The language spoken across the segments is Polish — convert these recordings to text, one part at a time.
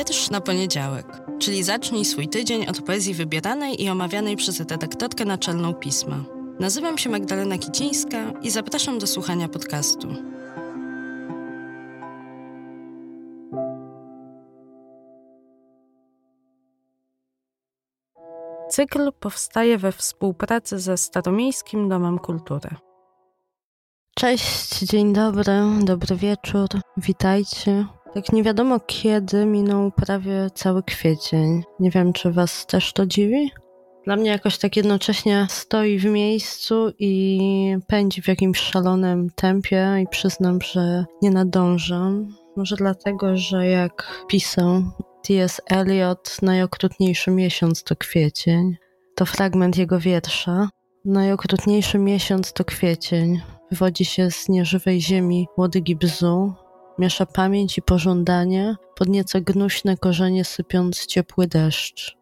Wiersz na poniedziałek, czyli zacznij swój tydzień od poezji wybieranej i omawianej przez redaktorkę naczelną pisma. Nazywam się Magdalena Kicińska i zapraszam do słuchania podcastu. Cykl powstaje we współpracy ze Staromiejskim Domem Kultury. Cześć, dzień dobry, dobry wieczór, witajcie. Tak nie wiadomo kiedy minął prawie cały kwiecień. Nie wiem, czy was też to dziwi? Dla mnie jakoś tak jednocześnie stoi w miejscu i pędzi w jakimś szalonym tempie i przyznam, że nie nadążam. Może dlatego, że jak pisał T.S. Eliot, najokrutniejszy miesiąc to kwiecień. To fragment jego wiersza. Najokrutniejszy miesiąc to kwiecień. Wywodzi się z nieżywej ziemi łodygi bzu, miesza pamięć i pożądanie, pod nieco gnuśne korzenie sypiąc ciepły deszcz.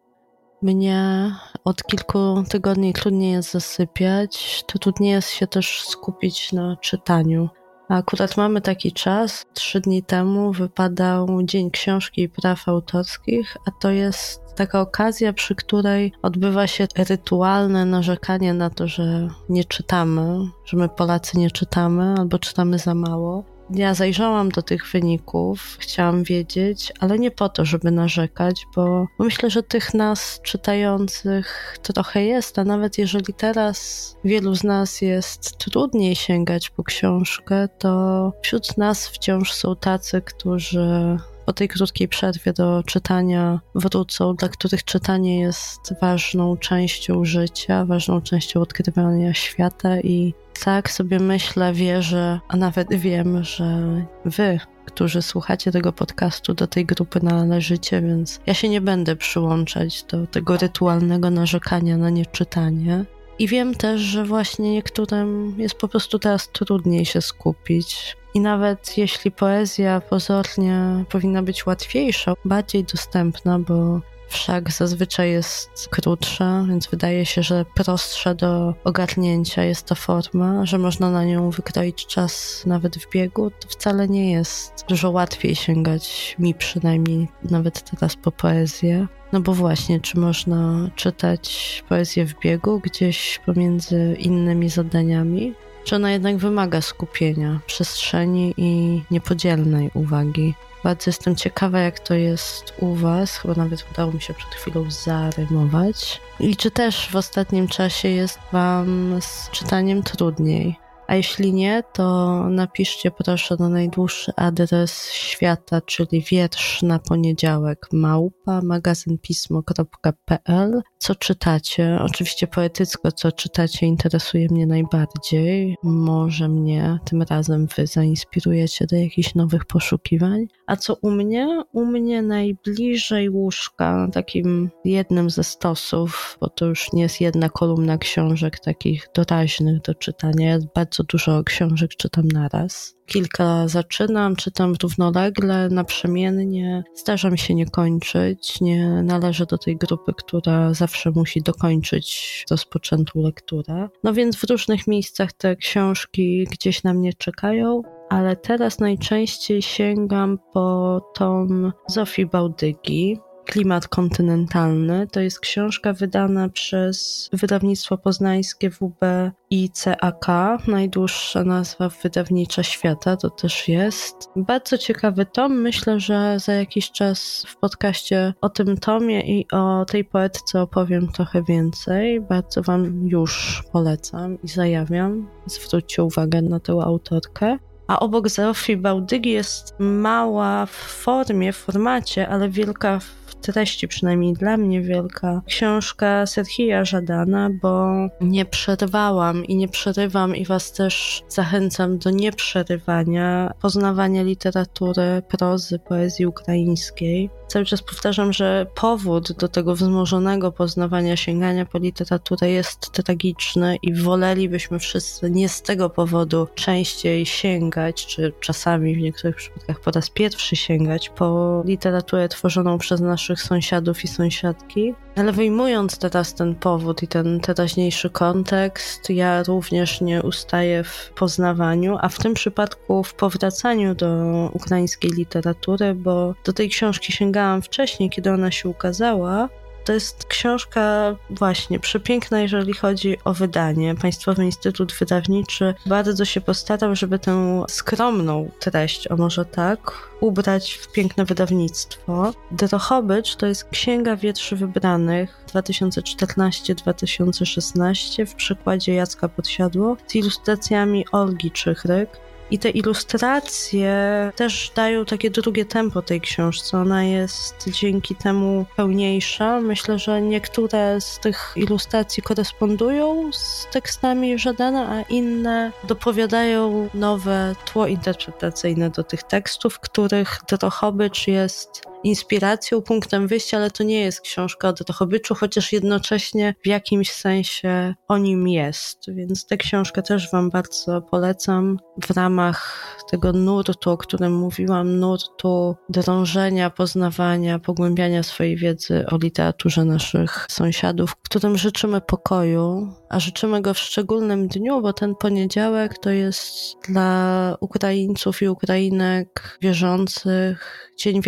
Mnie od kilku tygodni trudniej jest zasypiać, to trudniej jest się też skupić na czytaniu. A akurat mamy taki czas. Trzy dni temu wypadał Dzień Książki i Praw Autorskich, a to jest taka okazja, przy której odbywa się rytualne narzekanie na to, że nie czytamy, że my Polacy nie czytamy albo czytamy za mało. Ja zajrzałam do tych wyników, chciałam wiedzieć, ale nie po to, żeby narzekać, bo myślę, że tych nas czytających trochę jest, a nawet jeżeli teraz wielu z nas jest trudniej sięgać po książkę, to wśród nas wciąż są tacy, którzy po tej krótkiej przerwie do czytania wrócą, dla których czytanie jest ważną częścią życia, ważną częścią odkrywania świata i tak sobie myślę, wierzę, a nawet wiem, że wy, którzy słuchacie tego podcastu, do tej grupy należycie, więc ja się nie będę przyłączać do tego rytualnego narzekania na nieczytanie. I wiem też, że właśnie niektórym jest po prostu teraz trudniej się skupić. I nawet jeśli poezja pozornie powinna być łatwiejsza, bardziej dostępna, bo wszak zazwyczaj jest krótsza, więc wydaje się, że prostsza do ogarnięcia jest ta forma, że można na nią wykroić czas nawet w biegu, to wcale nie jest dużo łatwiej sięgać, mi przynajmniej, nawet teraz po poezję. No bo właśnie, czy można czytać poezję w biegu gdzieś pomiędzy innymi zadaniami? Czy ona jednak wymaga skupienia, przestrzeni i niepodzielnej uwagi? Bardzo jestem ciekawa, jak to jest u Was. Chyba nawet udało mi się przed chwilą zarymować. I czy też w ostatnim czasie jest Wam z czytaniem trudniej? A jeśli nie, to napiszcie proszę na najdłuższy adres świata, czyli wiersz na poniedziałek małpa magazynpismo.pl. Co czytacie? Oczywiście poetycko, co czytacie, interesuje mnie najbardziej. Może mnie tym razem wy zainspirujecie do jakichś nowych poszukiwań. A co u mnie? U mnie najbliżej łóżka, takim jednym ze stosów, bo to już nie jest jedna kolumna książek takich doraźnych do czytania. Ja bardzo bardzo dużo książek czytam naraz. Kilka zaczynam, czytam równolegle, naprzemiennie. Zdarza mi się nie kończyć. Nie należę do tej grupy, która zawsze musi dokończyć rozpoczętą lekturę. No więc w różnych miejscach te książki gdzieś na mnie czekają ale teraz najczęściej sięgam po tom Zofii Bałdygi, Klimat kontynentalny. To jest książka wydana przez wydawnictwo poznańskie WB i CAK. Najdłuższa nazwa wydawnicza świata to też jest. Bardzo ciekawy tom. Myślę, że za jakiś czas w podcaście o tym tomie i o tej poetce opowiem trochę więcej. Bardzo Wam już polecam i zajawiam. Zwróćcie uwagę na tę autorkę a obok Zofii Bałdygi jest mała w formie, w formacie, ale wielka w treści, przynajmniej dla mnie wielka. Książka Serhija Żadana, bo nie przerwałam i nie przerywam i was też zachęcam do nieprzerywania poznawania literatury, prozy, poezji ukraińskiej. Cały czas powtarzam, że powód do tego wzmożonego poznawania, sięgania po literaturę jest tragiczny i wolelibyśmy wszyscy nie z tego powodu częściej sięgać, czy czasami w niektórych przypadkach po raz pierwszy sięgać po literaturę tworzoną przez naszych naszych sąsiadów i sąsiadki. Ale wyjmując teraz ten powód i ten teraźniejszy kontekst, ja również nie ustaję w poznawaniu, a w tym przypadku w powracaniu do ukraińskiej literatury, bo do tej książki sięgałam wcześniej, kiedy ona się ukazała, to jest książka właśnie przepiękna, jeżeli chodzi o wydanie. Państwowy Instytut Wydawniczy bardzo się postarał, żeby tę skromną treść, o może tak, ubrać w piękne wydawnictwo. Drochobycz to jest Księga Wierszy Wybranych 2014-2016 w przykładzie Jacka Podsiadło z ilustracjami Olgi Czychryk. I te ilustracje też dają takie drugie tempo tej książce. Ona jest dzięki temu pełniejsza. Myślę, że niektóre z tych ilustracji korespondują z tekstami Żadana, a inne dopowiadają nowe tło interpretacyjne do tych tekstów, których Drochobycz jest inspiracją, punktem wyjścia, ale to nie jest książka o Drochobyczu, chociaż jednocześnie w jakimś sensie o nim jest. Więc tę książkę też Wam bardzo polecam w ramach tego nurtu, o którym mówiłam, nurtu drążenia, poznawania, pogłębiania swojej wiedzy o literaturze naszych sąsiadów, którym życzymy pokoju, a życzymy go w szczególnym dniu, bo ten poniedziałek to jest dla Ukraińców i Ukrainek wierzących Dzień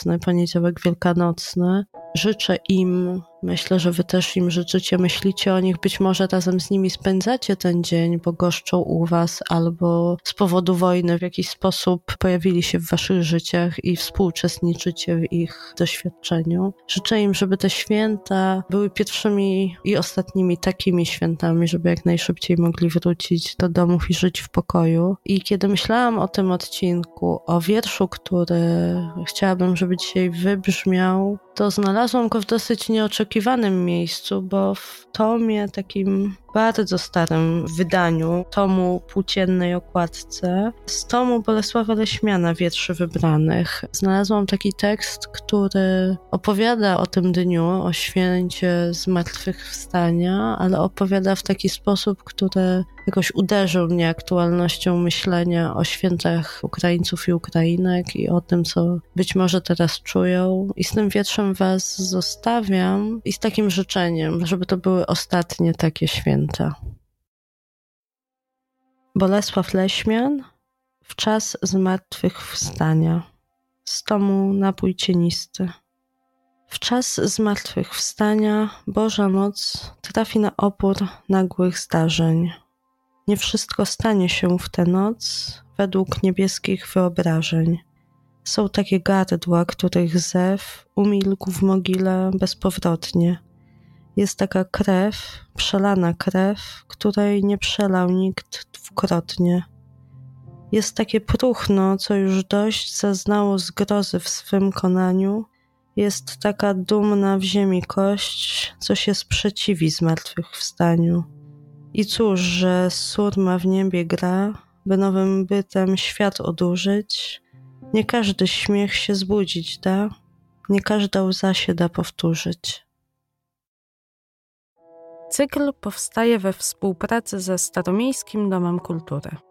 Wielkanocny, poniedziałek wielkanocny. Życzę im, myślę, że wy też im życzycie, myślicie o nich, być może razem z nimi spędzacie ten dzień, bo goszczą u was, albo z powodu wojny w jakiś sposób pojawili się w waszych życiach i współuczestniczycie w ich doświadczeniu. Życzę im, żeby te święta były pierwszymi i ostatnimi takimi świętami, żeby jak najszybciej mogli wrócić do domów i żyć w pokoju. I kiedy myślałam o tym odcinku, o wierszu, który chciałabym, żeby dzisiaj wybrzmiał, to znalazłam go w dosyć nieoczekiwanym miejscu, bo w tomie takim bardzo starym wydaniu, tomu płóciennej okładce, z tomu Bolesława Leśmiana Wierszy Wybranych, znalazłam taki tekst, który opowiada o tym dniu, o święcie zmartwychwstania, ale opowiada w taki sposób, który jakoś uderzył mnie aktualnością myślenia o świętach Ukraińców i Ukrainek i o tym, co być może teraz czują. I z tym wierszem Was zostawiam i z takim życzeniem, żeby to były ostatnie takie święta. Bolesław Leśmian w czas zmartwychwstania z tomu Napój Cienisty. W czas zmartwychwstania Boża moc trafi na opór nagłych zdarzeń nie wszystko stanie się w tę noc według niebieskich wyobrażeń. Są takie gardła, których zew umilkł w mogile bezpowrotnie. Jest taka krew, przelana krew, której nie przelał nikt dwukrotnie. Jest takie próchno, co już dość zaznało zgrozy w swym konaniu. Jest taka dumna w ziemi kość, co się sprzeciwi zmartwychwstaniu. I cóż, że surma w niebie gra, by nowym bytem świat odurzyć. Nie każdy śmiech się zbudzić da, nie każda łza się da powtórzyć. Cykl powstaje we współpracy ze Staromiejskim Domem Kultury.